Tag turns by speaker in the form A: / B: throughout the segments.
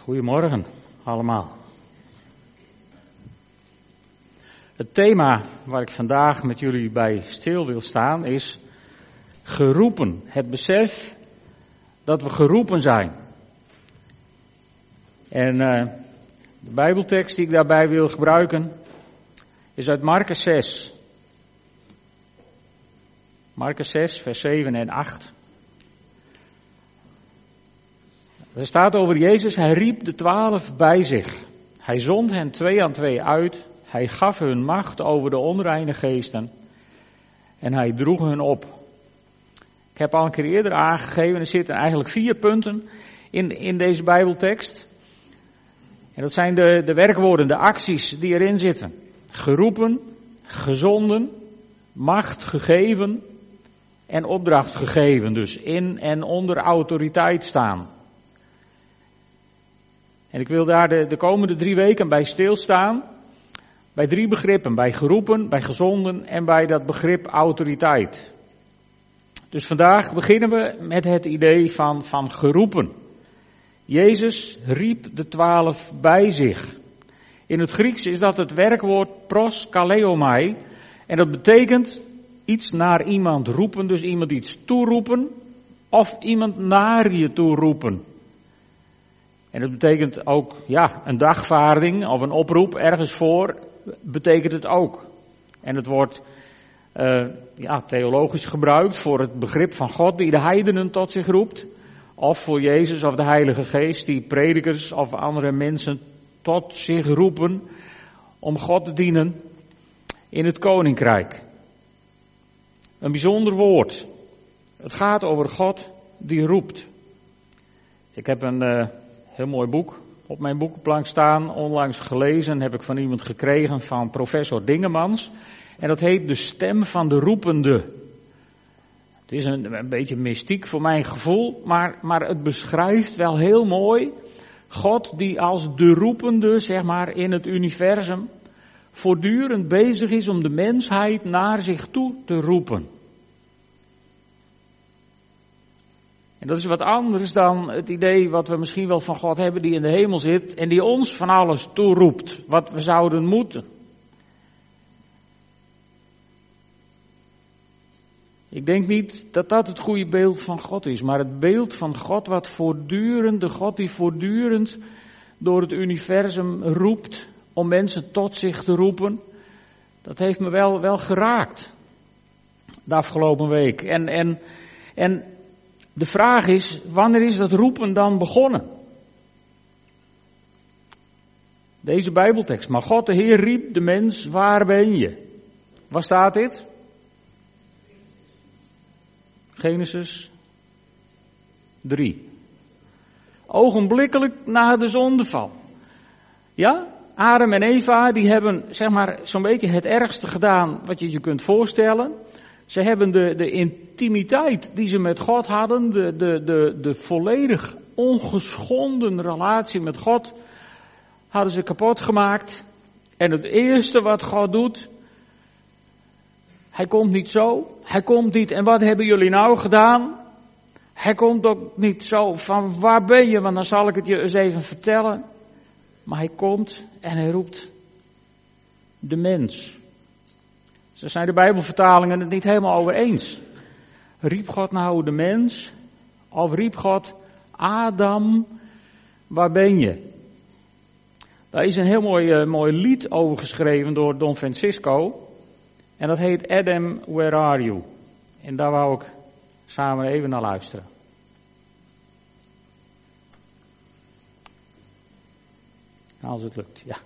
A: Goedemorgen allemaal. Het thema waar ik vandaag met jullie bij stil wil staan is geroepen. Het besef dat we geroepen zijn. En uh, de Bijbeltekst die ik daarbij wil gebruiken is uit Marcus 6. Marcus 6, vers 7 en 8. Er staat over Jezus, hij riep de twaalf bij zich. Hij zond hen twee aan twee uit. Hij gaf hun macht over de onreine geesten. En hij droeg hun op. Ik heb al een keer eerder aangegeven, er zitten eigenlijk vier punten in, in deze Bijbeltekst. En dat zijn de, de werkwoorden, de acties die erin zitten. Geroepen, gezonden, macht gegeven en opdracht gegeven. Dus in en onder autoriteit staan. En ik wil daar de, de komende drie weken bij stilstaan. Bij drie begrippen. Bij geroepen, bij gezonden en bij dat begrip autoriteit. Dus vandaag beginnen we met het idee van, van geroepen. Jezus riep de twaalf bij zich. In het Grieks is dat het werkwoord pros kaleomai. En dat betekent iets naar iemand roepen, dus iemand iets toeroepen. Of iemand naar je toe roepen. En dat betekent ook, ja, een dagvaarding of een oproep ergens voor, betekent het ook. En het wordt uh, ja, theologisch gebruikt voor het begrip van God die de heidenen tot zich roept. Of voor Jezus of de Heilige Geest die predikers of andere mensen tot zich roepen om God te dienen in het koninkrijk. Een bijzonder woord. Het gaat over God die roept. Ik heb een, uh, Heel mooi boek op mijn boekenplank staan. Onlangs gelezen heb ik van iemand gekregen van professor Dingemans. En dat heet De Stem van de Roepende. Het is een, een beetje mystiek voor mijn gevoel, maar, maar het beschrijft wel heel mooi God die als de roepende, zeg maar, in het universum voortdurend bezig is om de mensheid naar zich toe te roepen. En dat is wat anders dan het idee wat we misschien wel van God hebben die in de hemel zit en die ons van alles toeroept wat we zouden moeten. Ik denk niet dat dat het goede beeld van God is, maar het beeld van God wat voortdurend, de God die voortdurend door het universum roept om mensen tot zich te roepen, dat heeft me wel, wel geraakt de afgelopen week. En, en, en de vraag is, wanneer is dat roepen dan begonnen? Deze Bijbeltekst. Maar God de Heer riep de mens, waar ben je? Waar staat dit? Genesis 3. Ogenblikkelijk na de zondeval. Ja? Adam en Eva, die hebben zeg maar zo'n beetje het ergste gedaan wat je je kunt voorstellen. Ze hebben de, de intimiteit die ze met God hadden, de, de, de, de volledig ongeschonden relatie met God, hadden ze kapot gemaakt. En het eerste wat God doet, hij komt niet zo, hij komt niet, en wat hebben jullie nou gedaan? Hij komt ook niet zo van waar ben je, want dan zal ik het je eens even vertellen. Maar hij komt en hij roept de mens. Zo zijn de Bijbelvertalingen het niet helemaal over eens. Riep God nou de mens? Of riep God Adam, waar ben je? Daar is een heel mooi, uh, mooi lied over geschreven door Don Francisco. En dat heet Adam, where are you? En daar wou ik samen even naar luisteren. Als het lukt, ja.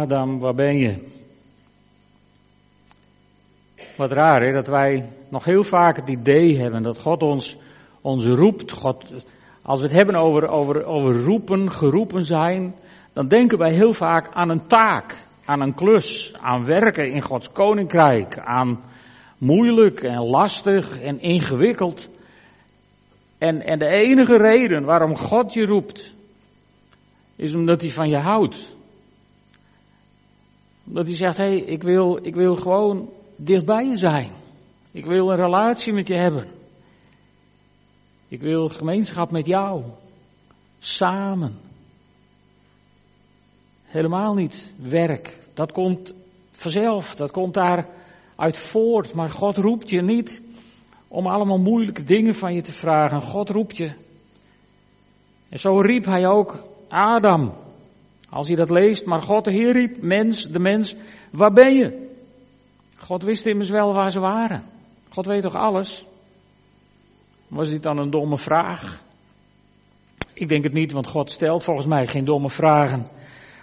A: Adam, waar ben je? Wat raar hè, dat wij nog heel vaak het idee hebben dat God ons, ons roept. God, als we het hebben over, over, over roepen, geroepen zijn, dan denken wij heel vaak aan een taak, aan een klus, aan werken in Gods koninkrijk, aan moeilijk en lastig en ingewikkeld. En, en de enige reden waarom God je roept, is omdat hij van je houdt. Dat hij zegt, hé, hey, ik, wil, ik wil gewoon dichtbij je zijn. Ik wil een relatie met je hebben. Ik wil gemeenschap met jou. Samen. Helemaal niet werk. Dat komt vanzelf. Dat komt daar uit voort. Maar God roept je niet om allemaal moeilijke dingen van je te vragen. God roept je. En zo riep hij ook Adam. Als je dat leest, maar God de Heer riep, mens, de mens, waar ben je? God wist immers wel waar ze waren. God weet toch alles? Was dit dan een domme vraag? Ik denk het niet, want God stelt volgens mij geen domme vragen.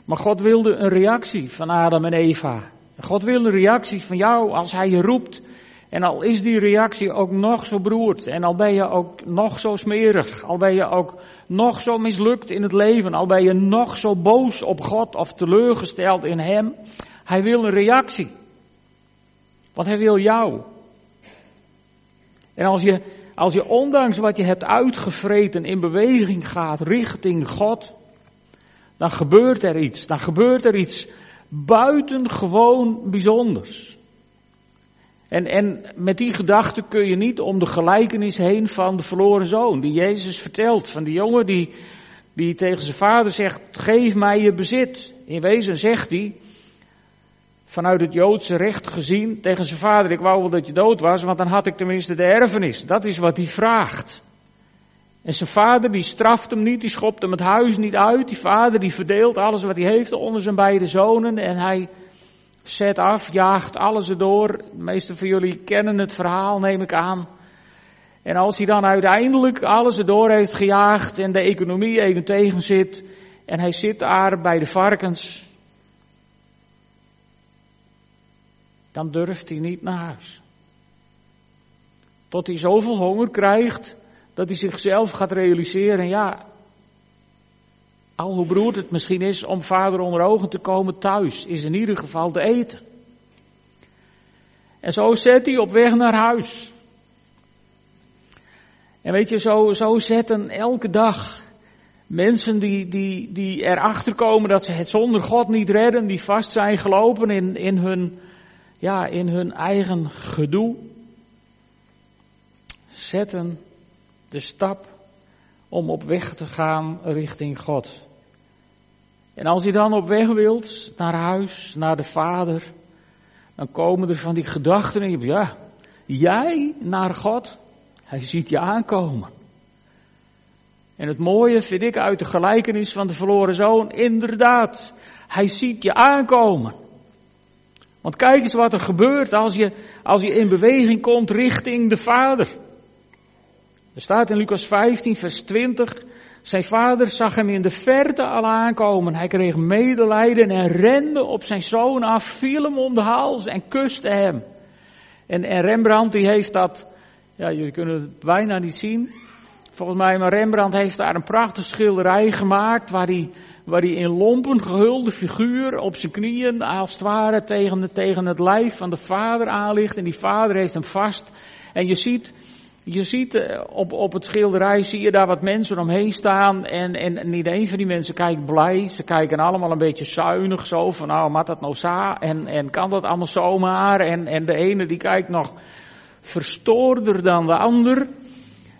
A: Maar God wilde een reactie van Adam en Eva. God wil een reactie van jou als hij je roept En al is die reactie ook nog zo beroerd, en al ben je ook nog zo smerig, al ben je ook nog zo mislukt in het leven, al ben je nog zo boos op God of teleurgesteld in Hem, Hij wil een reactie. Want Hij wil jou. En als je, als je ondanks wat je hebt uitgevreten in beweging gaat richting God, dan gebeurt er iets. Dan gebeurt er iets buitengewoon bijzonders. En, en met die gedachte kun je niet om de gelijkenis heen van de verloren zoon, die Jezus vertelt. Van die jongen die, die tegen zijn vader zegt, geef mij je bezit. In wezen zegt hij, vanuit het Joodse recht gezien, tegen zijn vader, ik wou wel dat je dood was, want dan had ik tenminste de erfenis. Dat is wat hij vraagt. En zijn vader die straft hem niet, die schopt hem het huis niet uit. Die vader die verdeelt alles wat hij heeft onder zijn beide zonen en hij zet af, jaagt alles erdoor. De meeste van jullie kennen het verhaal, neem ik aan. En als hij dan uiteindelijk alles erdoor heeft gejaagd en de economie even tegen zit en hij zit daar bij de varkens, dan durft hij niet naar huis. Tot hij zoveel honger krijgt dat hij zichzelf gaat realiseren, ja, al hoe beroerd het misschien is om vader onder ogen te komen thuis, is in ieder geval te eten. En zo zet hij op weg naar huis. En weet je, zo, zo zetten elke dag mensen die, die, die erachter komen dat ze het zonder God niet redden, die vast zijn gelopen in, in, hun, ja, in hun eigen gedoe, zetten de stap om op weg te gaan richting God. En als je dan op weg wilt naar huis, naar de Vader, dan komen er van die gedachten in je, ja, jij naar God, hij ziet je aankomen. En het mooie vind ik uit de gelijkenis van de verloren zoon, inderdaad, hij ziet je aankomen. Want kijk eens wat er gebeurt als je, als je in beweging komt richting de Vader. Er staat in Lucas 15, vers 20, zijn vader zag hem in de verte al aankomen. Hij kreeg medelijden en rende op zijn zoon af, viel hem om de hals en kuste hem. En, en Rembrandt die heeft dat, ja jullie kunnen het bijna niet zien. Volgens mij, maar Rembrandt heeft daar een prachtige schilderij gemaakt waar hij, waar hij in lompen gehulde figuur op zijn knieën als het ware tegen, tegen het lijf van de vader aanligt. En die vader heeft hem vast. En je ziet, je ziet eh, op, op het schilderij, zie je daar wat mensen omheen staan en, en niet een van die mensen kijkt blij. Ze kijken allemaal een beetje zuinig zo van nou, mat dat nou sa en, en kan dat allemaal zomaar. En, en de ene die kijkt nog verstoorder dan de ander.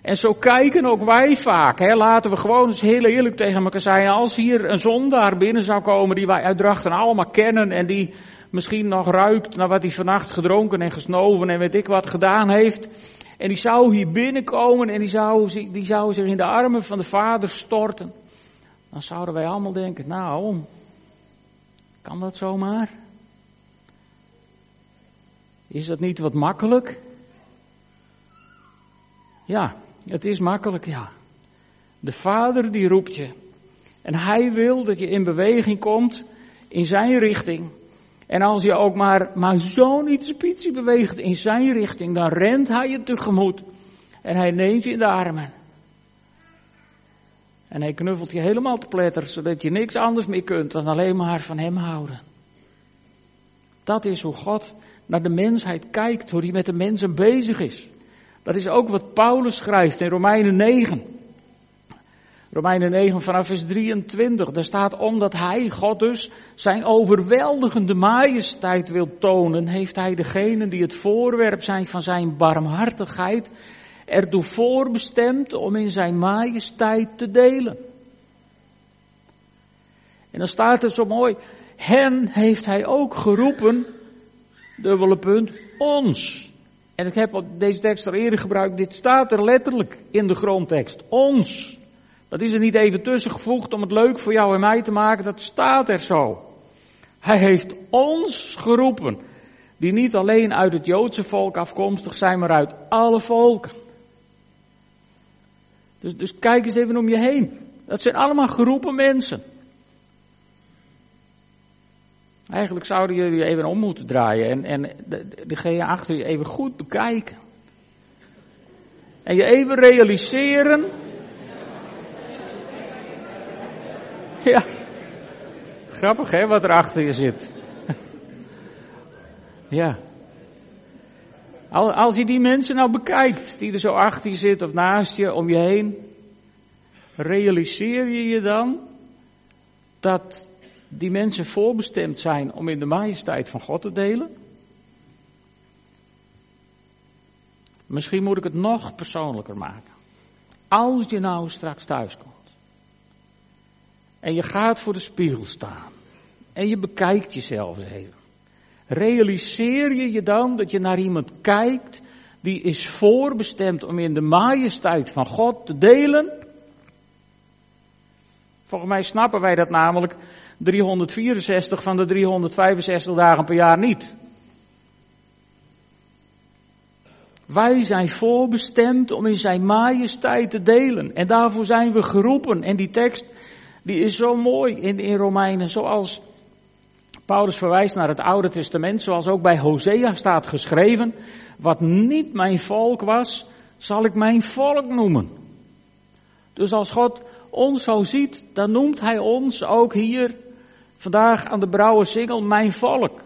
A: En zo kijken ook wij vaak. Hè. Laten we gewoon eens heel eerlijk tegen elkaar zijn. Als hier een zondaar binnen zou komen die wij uitdrachten allemaal kennen en die misschien nog ruikt naar wat hij vannacht gedronken en gesnoven en weet ik wat gedaan heeft. En die zou hier binnenkomen en die zou, die zou zich in de armen van de vader storten. Dan zouden wij allemaal denken, nou, kan dat zomaar? Is dat niet wat makkelijk? Ja, het is makkelijk, ja. De vader die roept je. En hij wil dat je in beweging komt in zijn richting. En als je ook maar, maar zo niet spietje beweegt in zijn richting, dan rent hij je tegemoet. En hij neemt je in de armen. En hij knuffelt je helemaal te pletter, zodat je niks anders meer kunt dan alleen maar van hem houden. Dat is hoe God naar de mensheid kijkt, hoe hij met de mensen bezig is. Dat is ook wat Paulus schrijft in Romeinen 9. Romeinen 9 vanaf vers 23. Daar staat omdat hij, God dus, zijn overweldigende majesteit wil tonen, heeft hij degenen die het voorwerp zijn van zijn barmhartigheid ertoe voorbestemd om in zijn majesteit te delen. En dan staat het zo mooi, hen heeft hij ook geroepen, dubbele punt, ons. En ik heb deze tekst al eerder gebruikt, dit staat er letterlijk in de grondtekst, ons. Dat is er niet even tussen gevoegd om het leuk voor jou en mij te maken, dat staat er zo. Hij heeft ons geroepen, die niet alleen uit het Joodse volk afkomstig zijn, maar uit alle volken. Dus, dus kijk eens even om je heen. Dat zijn allemaal geroepen mensen. Eigenlijk zouden jullie even om moeten draaien en, en degene achter je even goed bekijken. En je even realiseren. Ja. Grappig hè, wat er achter je zit. ja. Als je die mensen nou bekijkt, die er zo achter je zitten of naast je, om je heen, realiseer je je dan dat die mensen voorbestemd zijn om in de majesteit van God te delen? Misschien moet ik het nog persoonlijker maken. Als je nou straks thuis komt en je gaat voor de spiegel staan en je bekijkt jezelf even. Realiseer je je dan dat je naar iemand kijkt die is voorbestemd om in de majesteit van God te delen? Volgens mij snappen wij dat namelijk 364 van de 365 dagen per jaar niet. Wij zijn voorbestemd om in zijn majesteit te delen. En daarvoor zijn we geroepen. En die tekst, die is zo mooi in, in Romeinen. Zoals Paulus verwijst naar het Oude Testament. Zoals ook bij Hosea staat geschreven. Wat niet mijn volk was, zal ik mijn volk noemen. Dus als God ons zo ziet, dan noemt hij ons ook hier vandaag aan de Brouwersingel mijn volk.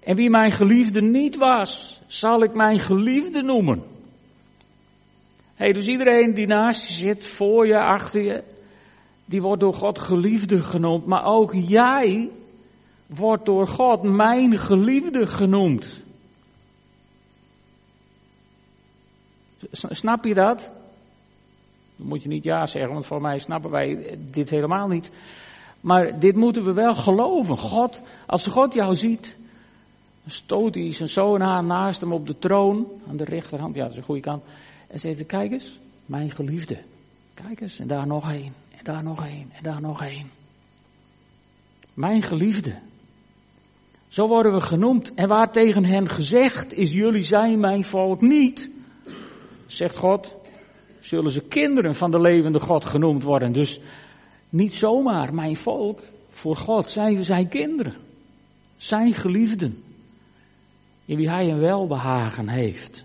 A: En wie mijn geliefde niet was, zal ik mijn geliefde noemen. Hey, dus iedereen die naast je zit, voor je, achter je, die wordt door God geliefde genoemd. Maar ook jij wordt door God mijn geliefde genoemd. Snap je dat? Dan moet je niet ja zeggen, want voor mij snappen wij dit helemaal niet. Maar dit moeten we wel geloven. God, als God jou ziet, stoot hij zijn zoon aan naast hem op de troon, aan de rechterhand, ja dat is een goede kant. En zegt, kijk eens, mijn geliefde. Kijk eens, en daar nog één, en daar nog één, en daar nog één. Mijn geliefde. Zo worden we genoemd. En waar tegen hen gezegd is, jullie zijn mijn volk niet, zegt God, zullen ze kinderen van de levende God genoemd worden. Dus niet zomaar mijn volk, voor God zijn we zijn kinderen. Zijn geliefden. In wie hij een welbehagen heeft.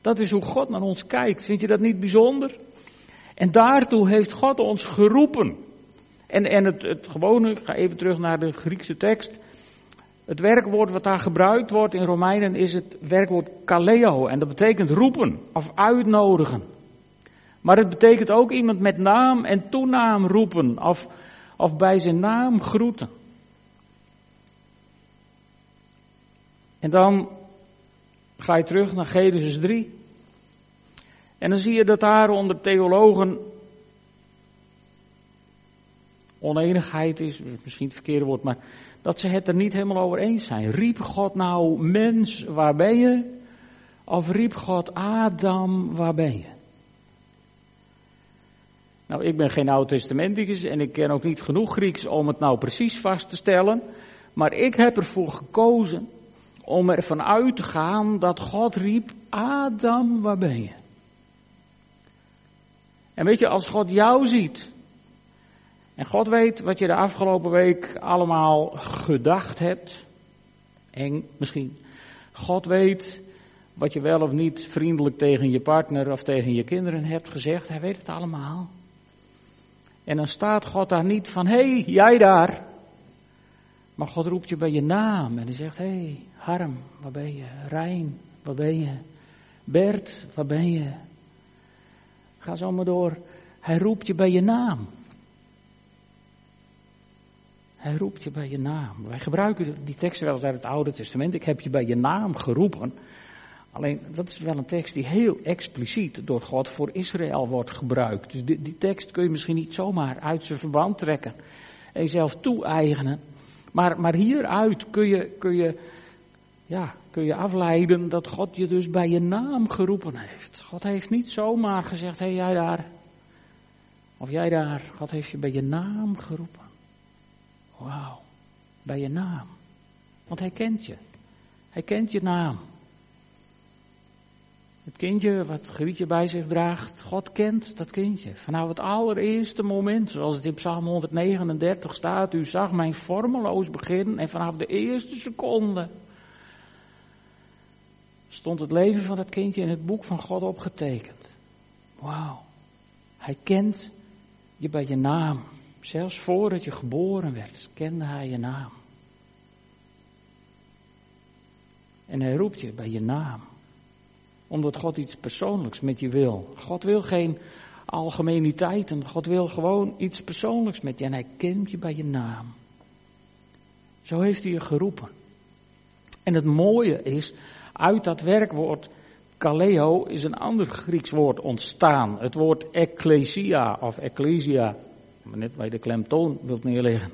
A: Dat is hoe God naar ons kijkt. Vind je dat niet bijzonder? En daartoe heeft God ons geroepen. En, en het, het gewone, ik ga even terug naar de Griekse tekst. Het werkwoord wat daar gebruikt wordt in Romeinen is het werkwoord kaleo. En dat betekent roepen of uitnodigen. Maar het betekent ook iemand met naam en toenaam roepen of, of bij zijn naam groeten. En dan ga je terug naar Genesis 3. En dan zie je dat daar onder theologen oneenigheid is, misschien het verkeerde woord, maar dat ze het er niet helemaal over eens zijn. Riep God nou mens, waar ben je? Of riep God Adam, waar ben je? Nou, ik ben geen oud-testamenticus en ik ken ook niet genoeg Grieks om het nou precies vast te stellen. Maar ik heb ervoor gekozen om ervan uit te gaan dat God riep, Adam, waar ben je? En weet je, als God jou ziet, en God weet wat je de afgelopen week allemaal gedacht hebt, en misschien, God weet wat je wel of niet vriendelijk tegen je partner of tegen je kinderen hebt gezegd, hij weet het allemaal. En dan staat God daar niet van, hé, hey, jij daar. Maar God roept je bij je naam en hij zegt, hé, hey, Harm, waar ben je? Rijn, waar ben je? Bert, waar ben je? Ga zo maar door. Hij roept je bij je naam. Hij roept je bij je naam. Wij gebruiken die tekst wel eens uit het Oude Testament. Ik heb je bij je naam geroepen. Alleen dat is wel een tekst die heel expliciet door God voor Israël wordt gebruikt. Dus die, die tekst kun je misschien niet zomaar uit zijn verband trekken en jezelf toe-eigenen. Maar, maar hieruit kun je, kun, je, ja, kun je afleiden dat God je dus bij je naam geroepen heeft. God heeft niet zomaar gezegd, hé hey, jij daar, of jij daar. God heeft je bij je naam geroepen. Wauw, bij je naam. Want hij kent je. Hij kent je naam. Het kindje wat Grietje bij zich draagt, God kent dat kindje. Vanaf het allereerste moment, zoals het in Psalm 139 staat, u zag mijn vormeloos begin en vanaf de eerste seconde stond het leven van dat kindje in het boek van God opgetekend. Wauw. Hij kent je bij je naam. Zelfs voordat je geboren werd, kende hij je naam. En hij roept je bij je naam. Omdat God iets persoonlijks met je wil. God wil geen algemeniteiten. God wil gewoon iets persoonlijks met je. En hij kent je bij je naam. Zo heeft hij je geroepen. En het mooie is, uit dat werkwoord kaleo is een ander Grieks woord ontstaan. Het woord ecclesia of ecclesia. Net waar je de klemtoon wilt neerleggen.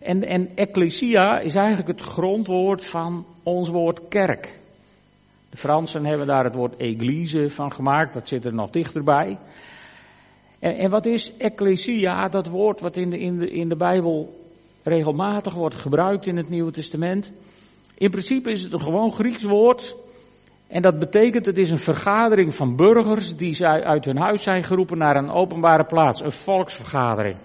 A: En, en ecclesia is eigenlijk het grondwoord van ons woord kerk. De Fransen hebben daar het woord église van gemaakt, dat zit er nog dichterbij. En, en wat is ecclesia? Dat woord wat in de, in, de, in de Bijbel regelmatig wordt gebruikt in het Nieuwe Testament. In principe is het een gewoon Grieks woord. En dat betekent, het is een vergadering van burgers die uit hun huis zijn geroepen naar een openbare plaats, een volksvergadering.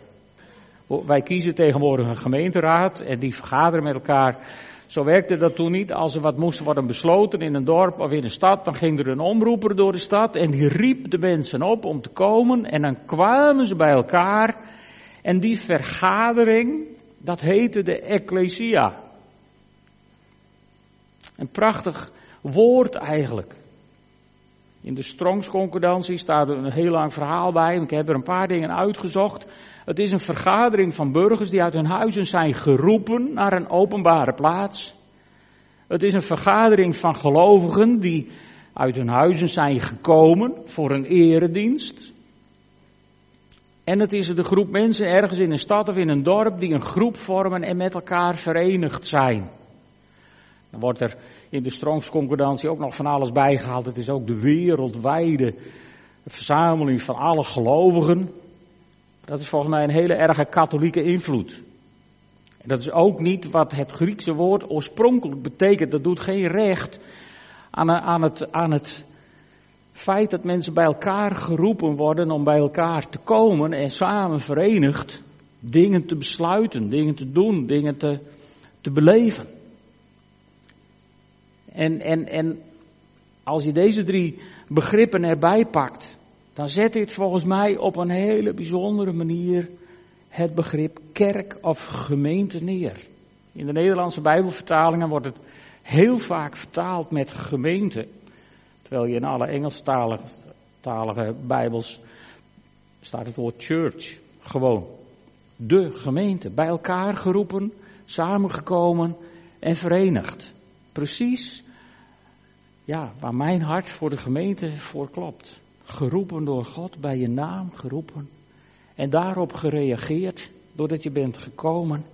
A: Wij kiezen tegenwoordig een gemeenteraad en die vergaderen met elkaar. Zo werkte dat toen niet. Als er wat moest worden besloten in een dorp of in een stad, dan ging er een omroeper door de stad en die riep de mensen op om te komen en dan kwamen ze bij elkaar. En die vergadering, dat heette de Ecclesia. Een prachtig woord eigenlijk. In de Strongs concordantie staat er een heel lang verhaal bij. Ik heb er een paar dingen uitgezocht. Het is een vergadering van burgers die uit hun huizen zijn geroepen naar een openbare plaats. Het is een vergadering van gelovigen die uit hun huizen zijn gekomen voor een eredienst. En het is de groep mensen ergens in een stad of in een dorp die een groep vormen en met elkaar verenigd zijn. Dan wordt er in de Strongs concordantie ook nog van alles bijgehaald. Het is ook de wereldwijde verzameling van alle gelovigen. Dat is volgens mij een hele erge katholieke invloed. En dat is ook niet wat het Griekse woord oorspronkelijk betekent. Dat doet geen recht aan, aan, het, aan het feit dat mensen bij elkaar geroepen worden om bij elkaar te komen en samen verenigd dingen te besluiten, dingen te doen, dingen te, te beleven. En, en, en als je deze drie begrippen erbij pakt, dan zet dit volgens mij op een hele bijzondere manier het begrip kerk of gemeente neer. In de Nederlandse Bijbelvertalingen wordt het heel vaak vertaald met gemeente. Terwijl je in alle Engelstalige Bijbels staat het woord church. Gewoon. De gemeente. Bij elkaar geroepen, samengekomen en verenigd. Precies ja, waar mijn hart voor de gemeente voor klopt. Geroepen door God, bij je naam geroepen. En daarop gereageerd, doordat je bent gekomen.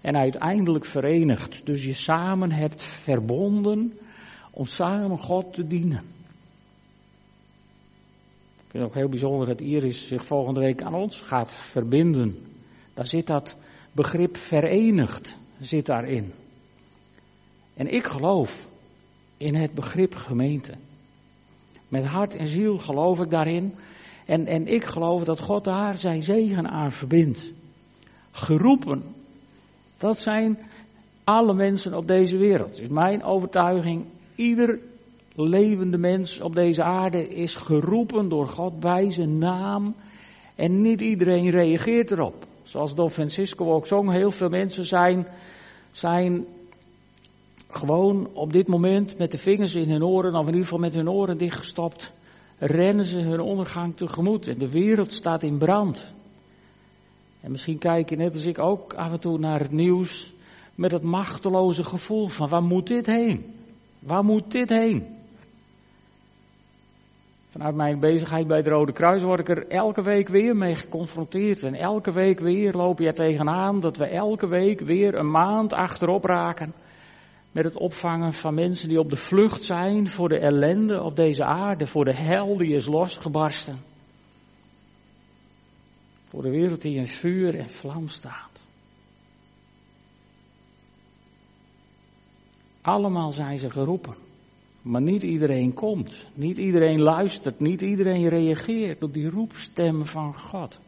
A: En uiteindelijk verenigd. Dus je samen hebt verbonden om samen God te dienen. Ik vind het ook heel bijzonder dat Iris zich volgende week aan ons gaat verbinden. Daar zit dat begrip verenigd, zit daarin. En ik geloof in het begrip gemeente. Met hart en ziel geloof ik daarin. En, en ik geloof dat God daar zijn zegen aan verbindt. Geroepen, dat zijn alle mensen op deze wereld. Is mijn overtuiging, ieder levende mens op deze aarde is geroepen door God bij zijn naam. En niet iedereen reageert erop. Zoals Don Francisco ook zong, heel veel mensen zijn, zijn gewoon op dit moment met de vingers in hun oren, of in ieder geval met hun oren dichtgestopt, rennen ze hun ondergang tegemoet. En de wereld staat in brand. En misschien kijk je net als ik ook af en toe naar het nieuws met het machteloze gevoel van waar moet dit heen? Waar moet dit heen? Vanuit mijn bezigheid bij het Rode Kruis word ik er elke week weer mee geconfronteerd. En elke week weer loop je tegenaan dat we elke week weer een maand achterop raken met het opvangen van mensen die op de vlucht zijn voor de ellende op deze aarde, voor de hel die is losgebarsten. Voor de wereld die in vuur en vlam staat. Allemaal zijn ze geroepen. Maar niet iedereen komt. Niet iedereen luistert. Niet iedereen reageert op die roepstem van God.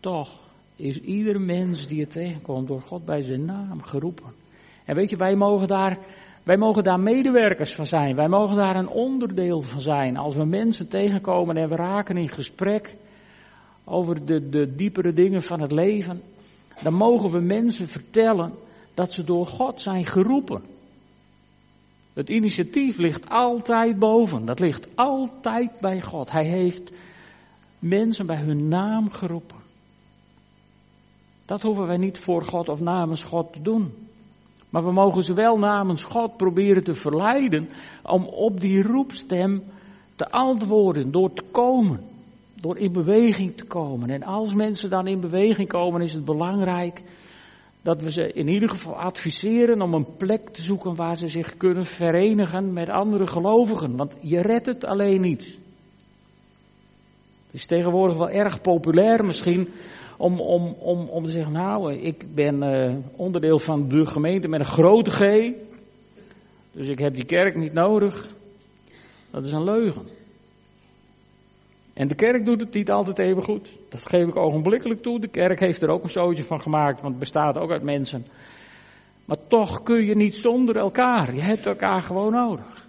A: Toch is ieder mens die het tegenkomt door God bij zijn naam geroepen. En weet je, wij mogen daar, wij mogen daar medewerkers van zijn. Wij mogen daar een onderdeel van zijn. Als we mensen tegenkomen en we raken in gesprek over de, de diepere dingen van het leven, dan mogen we mensen vertellen dat ze door God zijn geroepen. Het initiatief ligt altijd boven. Dat ligt altijd bij God. Hij heeft mensen bij hun naam geroepen. Dat hoeven wij niet voor God of namens God te doen. Maar we mogen ze wel namens God proberen te verleiden om op die roepstem te antwoorden, door te komen, door in beweging te komen. En als mensen dan in beweging komen, is het belangrijk dat we ze in ieder geval adviseren om een plek te zoeken waar ze zich kunnen verenigen met andere gelovigen. Want je redt het alleen niet. Het is tegenwoordig wel erg populair misschien om, om, om, om te zeggen, nou, ik ben uh, onderdeel van de gemeente met een grote G. Dus ik heb die kerk niet nodig. Dat is een leugen. En de kerk doet het niet altijd even goed. Dat geef ik ogenblikkelijk toe. De kerk heeft er ook een zootje van gemaakt, want het bestaat ook uit mensen. Maar toch kun je niet zonder elkaar. Je hebt elkaar gewoon nodig.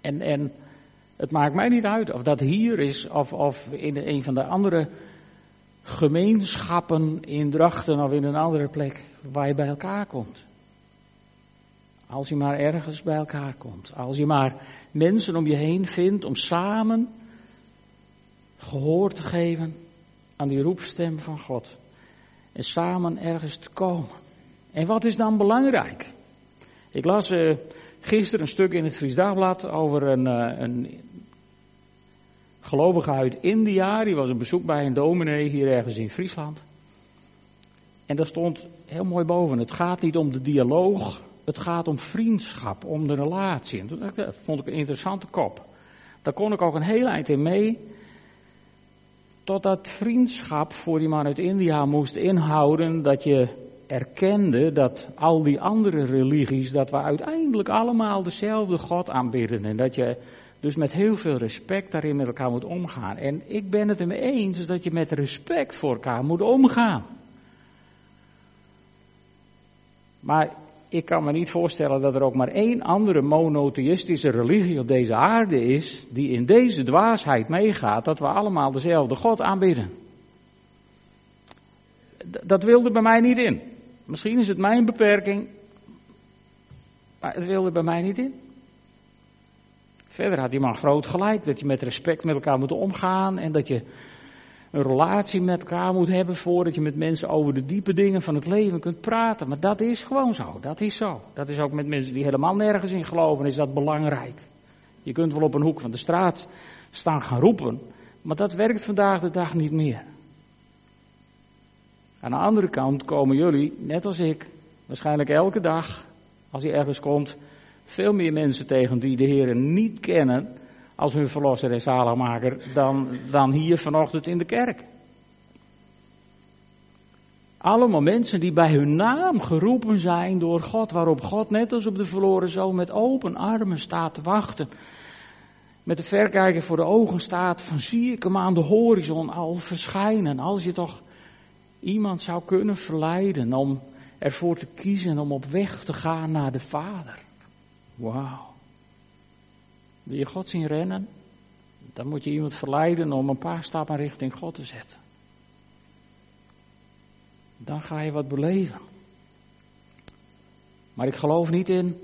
A: En, en het maakt mij niet uit of dat hier is of, of in een van de andere gemeenschappen in Drachten of in een andere plek waar je bij elkaar komt. Als je maar ergens bij elkaar komt. Als je maar mensen om je heen vindt om samen gehoor te geven aan die roepstem van God. En samen ergens te komen. En wat is dan belangrijk? Ik las uh, gisteren een stuk in het Fries Dagblad over een, uh, een gelovige uit India. Die was een bezoek bij een dominee hier ergens in Friesland. En daar stond heel mooi boven. Het gaat niet om de dialoog het gaat om vriendschap, om de relatie. En dat vond ik een interessante kop. Daar kon ik ook een heel eind in mee. Totdat vriendschap voor die man uit India moest inhouden dat je erkende dat al die andere religies, dat we uiteindelijk allemaal dezelfde God aanbidden. En dat je dus met heel veel respect daarin met elkaar moet omgaan. En ik ben het ermee eens dat je met respect voor elkaar moet omgaan. Maar ik kan me niet voorstellen dat er ook maar één andere monotheïstische religie op deze aarde is die in deze dwaasheid meegaat dat we allemaal dezelfde God aanbidden. Dat wilde bij mij niet in. Misschien is het mijn beperking, maar het wilde bij mij niet in. Verder had die man groot gelijk dat je met respect met elkaar moet omgaan en dat je een relatie met elkaar moet hebben voordat je met mensen over de diepe dingen van het leven kunt praten. Maar dat is gewoon zo. Dat is zo. Dat is ook met mensen die helemaal nergens in geloven, is dat belangrijk. Je kunt wel op een hoek van de straat staan gaan roepen, maar dat werkt vandaag de dag niet meer. Aan de andere kant komen jullie, net als ik, waarschijnlijk elke dag, als je ergens komt, veel meer mensen tegen die de Heer niet kennen als hun verlosser en zaligmaker dan, dan hier vanochtend in de kerk. Allemaal mensen die bij hun naam geroepen zijn door God, waarop God net als op de verloren zoon met open armen staat te wachten. Met de verkijker voor de ogen staat van zie ik hem aan de horizon al verschijnen. Als je toch iemand zou kunnen verleiden om ervoor te kiezen om op weg te gaan naar de Vader. Wauw. Wil je God zien rennen? Dan moet je iemand verleiden om een paar stappen richting God te zetten. Dan ga je wat beleven. Maar ik geloof niet in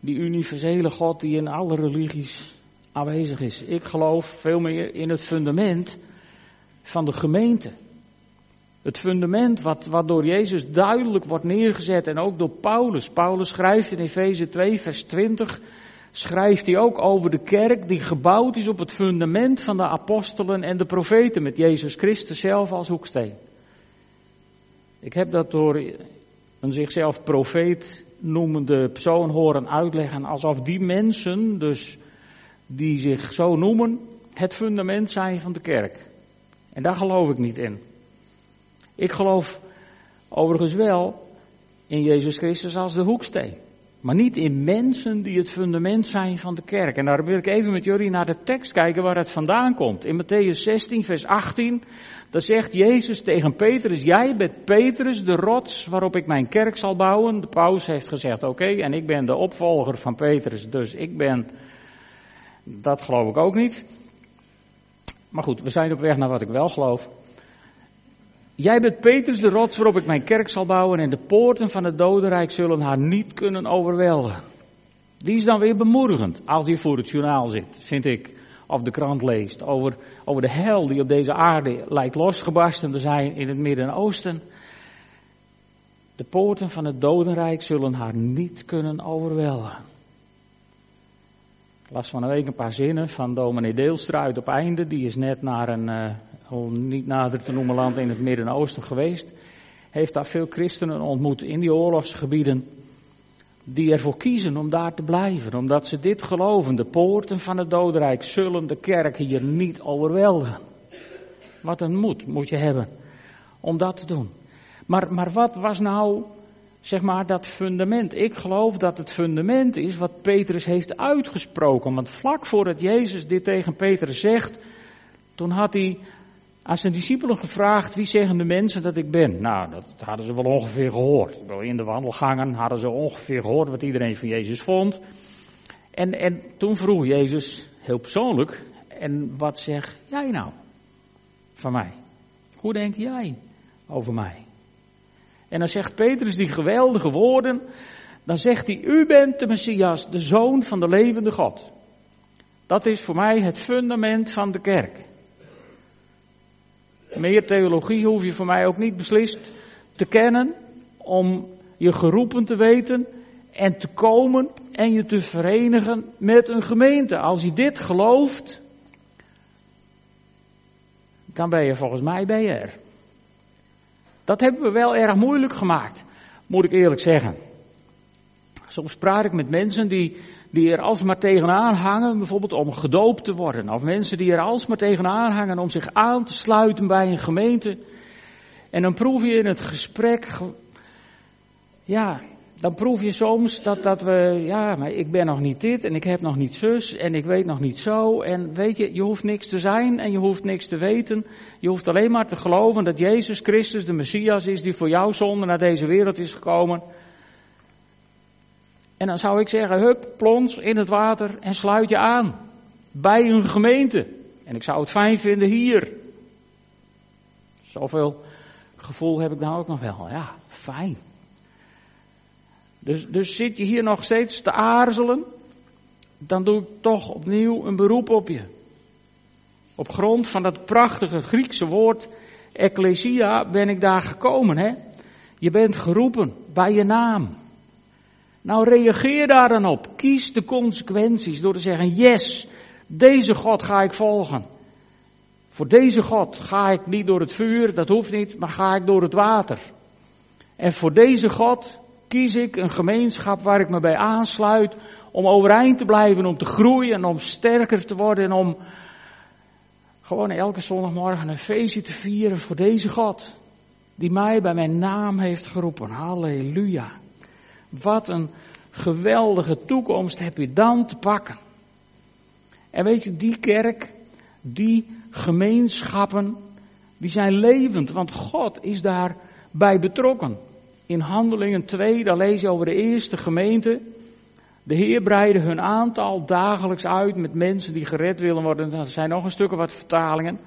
A: die universele God die in alle religies aanwezig is. Ik geloof veel meer in het fundament van de gemeente. Het fundament wat, wat door Jezus duidelijk wordt neergezet en ook door Paulus. Paulus schrijft in Efeze 2, vers 20 schrijft hij ook over de kerk die gebouwd is op het fundament van de apostelen en de profeten met Jezus Christus zelf als hoeksteen. Ik heb dat door een zichzelf profeet noemende persoon horen uitleggen alsof die mensen, dus die zich zo noemen, het fundament zijn van de kerk. En daar geloof ik niet in. Ik geloof overigens wel in Jezus Christus als de hoeksteen. Maar niet in mensen die het fundament zijn van de kerk. En daar wil ik even met jullie naar de tekst kijken waar het vandaan komt. In Matthäus 16, vers 18, daar zegt Jezus tegen Petrus, jij bent Petrus, de rots waarop ik mijn kerk zal bouwen. De paus heeft gezegd, oké, en ik ben de opvolger van Petrus, dus ik ben, dat geloof ik ook niet. Maar goed, we zijn op weg naar wat ik wel geloof. Jij bent Petrus de rots waarop ik mijn kerk zal bouwen en de poorten van het dodenrijk zullen haar niet kunnen overweldigen. Die is dan weer bemoedigend als hij voor het journaal zit, vind ik, of de krant leest, over, over de hel die op deze aarde lijkt losgebarsten te zijn in het Midden-Oosten. De poorten van het dodenrijk zullen haar niet kunnen overweldigen. Ik las van een week een paar zinnen van dominee Deelstra uit op einde. Die is net naar een, uh, om niet nader te noemen land in het Midden-Oosten geweest. Heeft daar veel christenen ontmoet in die oorlogsgebieden. Die ervoor kiezen om daar te blijven. Omdat ze dit geloven. De poorten van het dodenrijk zullen de kerk hier niet overweldigen. Wat een moed moet je hebben om dat te doen. Maar, maar wat was nou zeg maar, dat fundament. Ik geloof dat het fundament is wat Petrus heeft uitgesproken. Want vlak voordat Jezus dit tegen Petrus zegt, toen had hij aan zijn discipelen gevraagd, wie zeggen de mensen dat ik ben? Nou, dat hadden ze wel ongeveer gehoord. In de wandelgangen hadden ze ongeveer gehoord wat iedereen van Jezus vond. En, en toen vroeg Jezus, heel persoonlijk, en wat zeg jij nou van mij? Hoe denk jij over mij? En dan zegt Petrus die geweldige woorden. Dan zegt hij, u bent de Messias, de zoon van de levende God. Dat is voor mij het fundament van de kerk. Meer theologie hoef je voor mij ook niet beslist te kennen om je geroepen te weten en te komen en je te verenigen met een gemeente. Als je dit gelooft, dan ben je volgens mij bij er. Dat hebben we wel erg moeilijk gemaakt, moet ik eerlijk zeggen. Soms praat ik met mensen die, die er alsmaar tegenaan hangen, bijvoorbeeld om gedoopt te worden. Of mensen die er alsmaar tegenaan hangen om zich aan te sluiten bij een gemeente. En dan proef je in het gesprek, ja, dan proef je soms dat, dat we, ja, maar ik ben nog niet dit en ik heb nog niet zus en ik weet nog niet zo. En weet je, je hoeft niks te zijn en je hoeft niks te weten. Je hoeft alleen maar te geloven dat Jezus Christus de Messias is die voor jouw zonde naar deze wereld is gekomen. En dan zou ik zeggen, hup, plons in het water en sluit je aan. Bij een gemeente. En ik zou het fijn vinden hier. Zoveel gevoel heb ik nou ook nog wel. Ja, fijn. Dus, dus zit je hier nog steeds te aarzelen, dan doe ik toch opnieuw een beroep op je. Op grond van dat prachtige Griekse woord ecclesia ben ik daar gekomen, hè? Je bent geroepen bij je naam. Nou reageer daar dan op. Kies de consequenties door te zeggen, yes, deze God ga ik volgen. Voor deze God ga ik niet door het vuur, dat hoeft niet, maar ga ik door het water. En voor deze God kies ik een gemeenschap waar ik me bij aansluit om overeind te blijven, om te groeien en om sterker te worden en om gewoon elke zondagmorgen een feestje te vieren voor deze God. Die mij bij mijn naam heeft geroepen. Halleluja. Wat een geweldige toekomst heb je dan te pakken. En weet je, die kerk, die gemeenschappen, die zijn levend, want God is daarbij betrokken. In Handelingen 2, daar lees je over de eerste gemeente. De Heer breidde hun aantal dagelijks uit met mensen die gered willen worden. Er zijn nog een stuk wat vertalingen.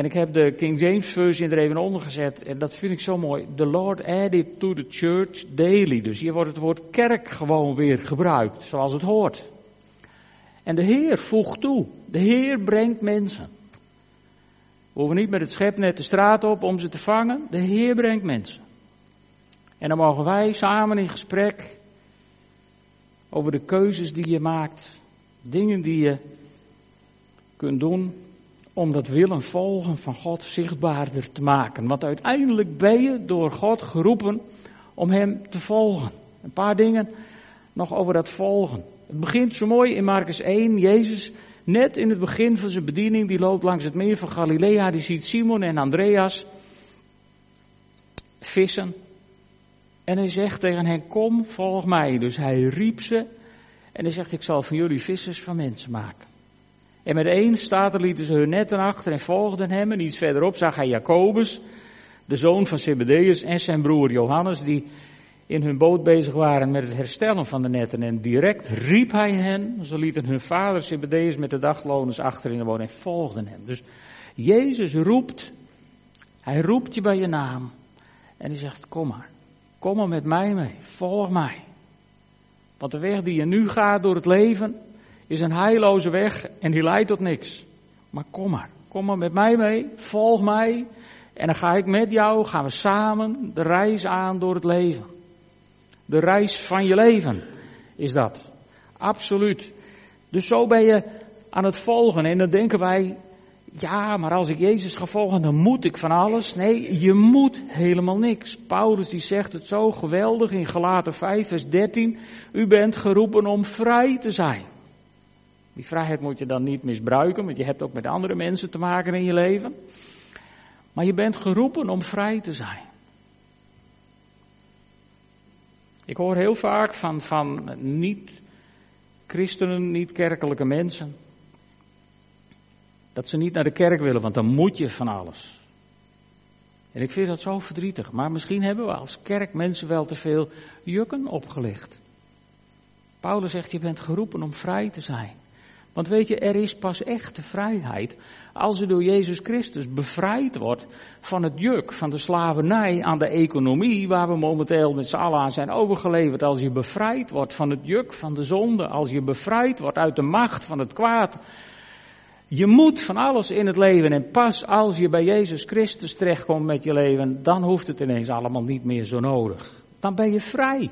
A: En ik heb de King James versie er even onder gezet. En dat vind ik zo mooi. The Lord added to the church daily. Dus hier wordt het woord kerk gewoon weer gebruikt, zoals het hoort. En de Heer voegt toe. De Heer brengt mensen. We hoeven niet met het schepnet de straat op om ze te vangen. De Heer brengt mensen. En dan mogen wij samen in gesprek over de keuzes die je maakt. Dingen die je kunt doen om dat willen volgen van God zichtbaarder te maken. Want uiteindelijk ben je door God geroepen om Hem te volgen. Een paar dingen nog over dat volgen. Het begint zo mooi in Marcus 1. Jezus Net in het begin van zijn bediening, die loopt langs het meer van Galilea, die ziet Simon en Andreas vissen. En hij zegt tegen hen, kom, volg mij. Dus hij riep ze en hij zegt, ik zal van jullie vissers van mensen maken. En met één staat lieten ze hun netten achter en volgden hem. En iets verderop zag hij Jacobus, de zoon van Zebedeus en zijn broer Johannes, die in hun boot bezig waren met het herstellen van de netten. En direct riep hij hen, ze lieten hun vader Zebedeus met de dagloners achter in de woning en volgden hem. Dus Jezus roept, hij roept je bij je naam. En hij zegt, kom maar, kom maar met mij mee, volg mij. Want de weg die je nu gaat door het leven is een heilloze weg en die leidt tot niks. Maar kom maar, kom maar met mij mee, volg mij. En dan ga ik met jou, gaan we samen de reis aan door het leven. De reis van je leven is dat. Absoluut. Dus zo ben je aan het volgen. En dan denken wij, ja, maar als ik Jezus ga volgen, dan moet ik van alles. Nee, je moet helemaal niks. Paulus die zegt het zo geweldig in Galaten 5, vers 13. U bent geroepen om vrij te zijn. Die vrijheid moet je dan niet misbruiken, want je hebt ook met andere mensen te maken in je leven. Maar je bent geroepen om vrij te zijn. Ik hoor heel vaak van, van niet-christenen, niet-kerkelijke mensen. Dat ze niet naar de kerk willen, want dan moet je van alles. En ik vind dat zo verdrietig. Maar misschien hebben we als kerk mensen wel te veel jukken opgelicht. Paulus zegt, je bent geroepen om vrij te zijn. Want weet je, er is pas echte vrijheid als je door Jezus Christus bevrijd wordt van het juk, van de slavernij aan de economie waar we momenteel met z'n allen aan zijn overgeleverd. Als je bevrijd wordt van het juk van de zonde, als je bevrijd wordt uit de macht van het kwaad. Je moet van alles in het leven en pas als je bij Jezus Christus terechtkomt met je leven, dan hoeft het ineens allemaal niet meer zo nodig. Dan ben je vrij.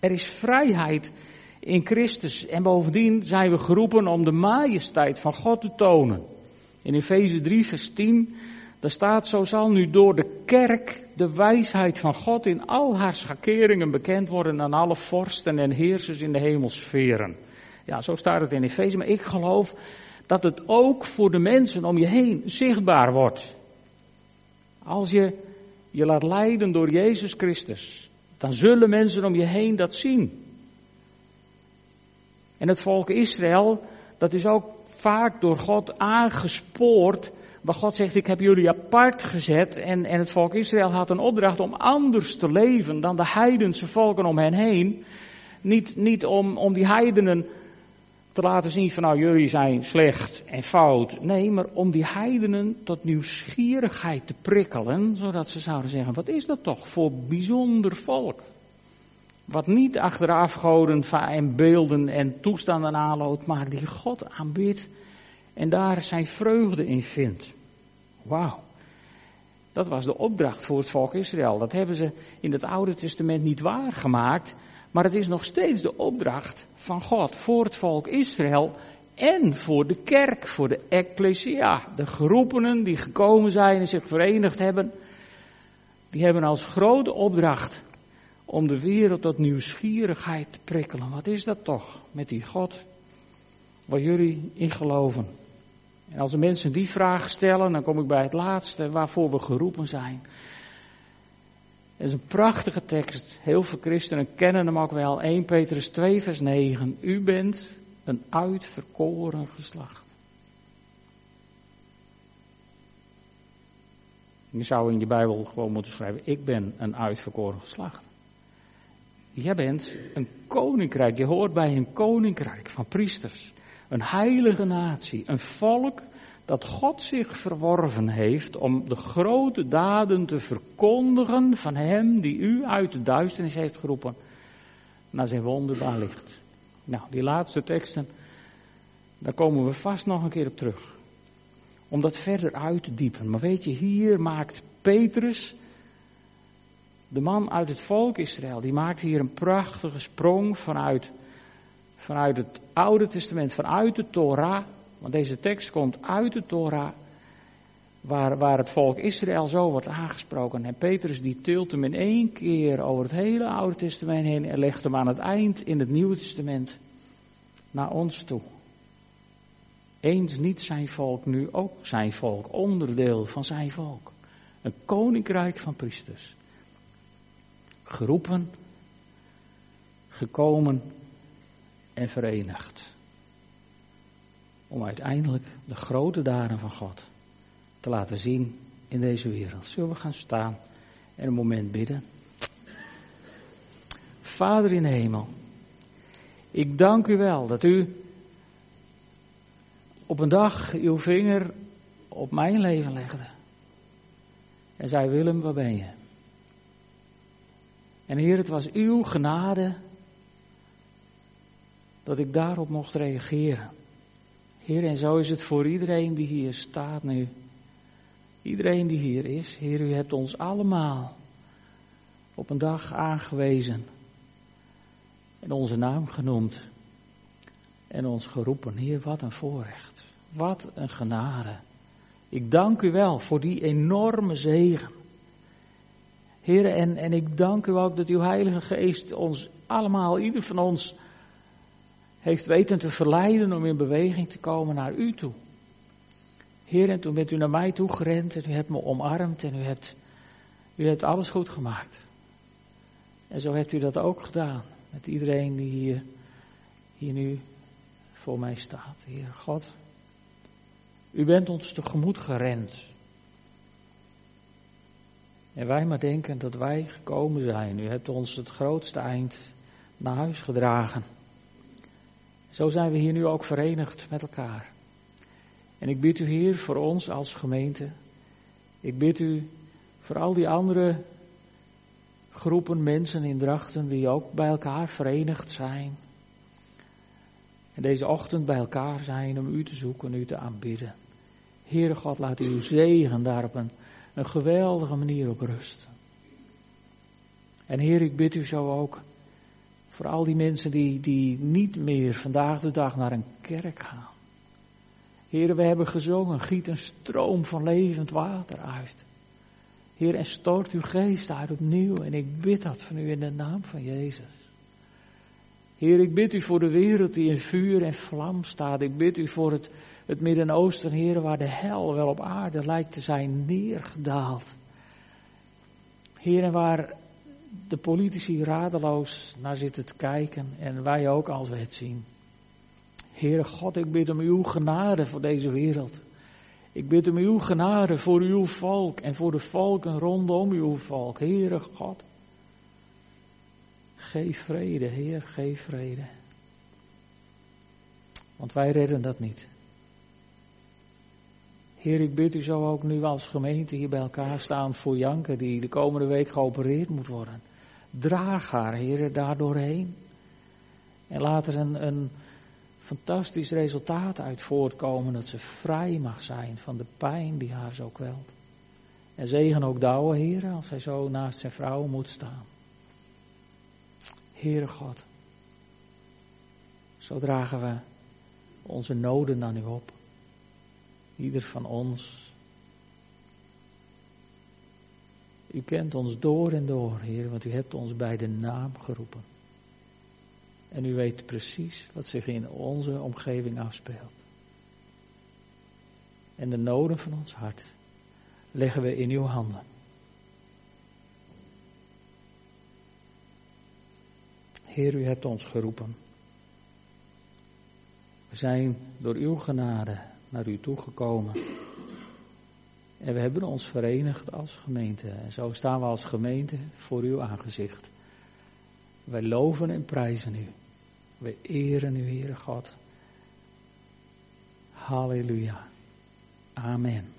A: Er is vrijheid in Christus. En bovendien zijn we geroepen om de majesteit van God te tonen. In Efeze 3, vers 10, daar staat, zo zal nu door de kerk de wijsheid van God in al haar schakeringen bekend worden aan alle vorsten en heersers in de hemelsferen. Ja, zo staat het in Efeze, maar ik geloof dat het ook voor de mensen om je heen zichtbaar wordt. Als je je laat leiden door Jezus Christus, dan zullen mensen om je heen dat zien. En het volk Israël, dat is ook vaak door God aangespoord. Waar God zegt, ik heb jullie apart gezet. En, en het volk Israël had een opdracht om anders te leven dan de heidense volken om hen heen. Niet, niet om, om die heidenen te laten zien van nou jullie zijn slecht en fout. Nee, maar om die heidenen tot nieuwsgierigheid te prikkelen. Zodat ze zouden zeggen, wat is dat toch voor bijzonder volk. Wat niet achter afgoden en beelden en toestanden aanloopt, maar die God aanbidt en daar zijn vreugde in vindt. Wauw. Dat was de opdracht voor het volk Israël. Dat hebben ze in het Oude Testament niet waargemaakt, maar het is nog steeds de opdracht van God voor het volk Israël en voor de kerk, voor de ecclesia. De geroepenen die gekomen zijn en zich verenigd hebben, die hebben als grote opdracht om de wereld tot nieuwsgierigheid te prikkelen. Wat is dat toch met die God waar jullie in geloven? En als de mensen die vraag stellen, dan kom ik bij het laatste waarvoor we geroepen zijn. Het is een prachtige tekst. Heel veel christenen kennen hem ook wel. 1 Petrus 2 vers 9. U bent een uitverkoren geslacht. Je zou in je Bijbel gewoon moeten schrijven, ik ben een uitverkoren geslacht. Jij bent een koninkrijk, je hoort bij een koninkrijk van priesters. Een heilige natie, een volk dat God zich verworven heeft om de grote daden te verkondigen van Hem die u uit de duisternis heeft geroepen naar zijn wonderbaar licht. Nou, die laatste teksten, daar komen we vast nog een keer op terug. Om dat verder uit te diepen. Maar weet je, hier maakt Petrus de man uit het volk Israël, die maakt hier een prachtige sprong vanuit, vanuit het Oude Testament, vanuit de Torah. Want deze tekst komt uit de Torah, waar, waar het volk Israël zo wordt aangesproken. En Petrus die tilt hem in één keer over het hele Oude Testament heen en legt hem aan het eind in het Nieuwe Testament naar ons toe. Eens niet zijn volk, nu ook zijn volk, onderdeel van zijn volk. Een koninkrijk van priesters geroepen, gekomen en verenigd. Om uiteindelijk de grote daden van God te laten zien in deze wereld. Zullen we gaan staan en een moment bidden? Vader in de hemel, ik dank u wel dat u op een dag uw vinger op mijn leven legde. En zei, Willem, waar ben je? En Heer, het was uw genade dat ik daarop mocht reageren. Heer, en zo is het voor iedereen die hier staat nu. Iedereen die hier is. Heer, u hebt ons allemaal op een dag aangewezen. En onze naam genoemd. En ons geroepen. Heer, wat een voorrecht. Wat een genade. Ik dank u wel voor die enorme zegen. Heer, en, en ik dank u ook dat uw Heilige Geest ons allemaal, ieder van ons, heeft weten te verleiden om in beweging te komen naar u toe. Heer, en toen bent u naar mij toe gerend en u hebt me omarmd en u hebt, u hebt alles goed gemaakt. En zo hebt u dat ook gedaan met iedereen die hier, hier nu voor mij staat. Heer God, u bent ons tegemoet gerend. En wij maar denken dat wij gekomen zijn. U hebt ons het grootste eind naar huis gedragen. Zo zijn we hier nu ook verenigd met elkaar. En ik bid u hier voor ons als gemeente. Ik bid u voor al die andere groepen mensen in Drachten die ook bij elkaar verenigd zijn. En deze ochtend bij elkaar zijn om u te zoeken, u te aanbidden. Heere God, laat uw zegen daar op een, een geweldige manier op rusten. En Heer, ik bid u zo ook voor al die mensen die, die niet meer vandaag de dag naar een kerk gaan. Heer, we hebben gezongen, giet een stroom van levend water uit. Heer, en stort uw geest uit opnieuw. En ik bid dat van u in de naam van Jezus. Heer, ik bid u voor de wereld die in vuur en vlam staat. Ik bid u voor het, het Midden-Oosten, Heer, waar de hel wel op aarde lijkt te zijn neergedaald. Heer, en waar de politici radeloos naar zitten te kijken en wij ook als we het zien. Heere God, ik bid om uw genade voor deze wereld. Ik bid om uw genade voor uw volk en voor de volken rondom uw volk. Heere God, geef vrede, Heer, geef vrede. Want wij redden dat niet. Heer, ik bid u zo ook nu als gemeente hier bij elkaar staan voor Janke, die de komende week geopereerd moet worden. Draag haar, Heer, daar doorheen. En laat er een, een fantastisch resultaat uit voortkomen, dat ze vrij mag zijn van de pijn die haar zo kwelt. En zegen ook Douwe, Heer, als hij zo naast zijn vrouw moet staan. Heere God, zo dragen we onze noden aan u op. Ieder van ons. U kent ons door en door, Heer, want u hebt ons bij de naam geroepen. En u weet precies wat zich in onze omgeving afspeelt. En de noden van ons hart leggen we in uw handen. Heer, u hebt ons geroepen. We zijn door uw genade naar u toegekomen. En we hebben ons verenigd als gemeente. En zo staan we als gemeente voor uw aangezicht. Wij loven en prijzen u. We eren u, Heere God. Halleluja. Amen.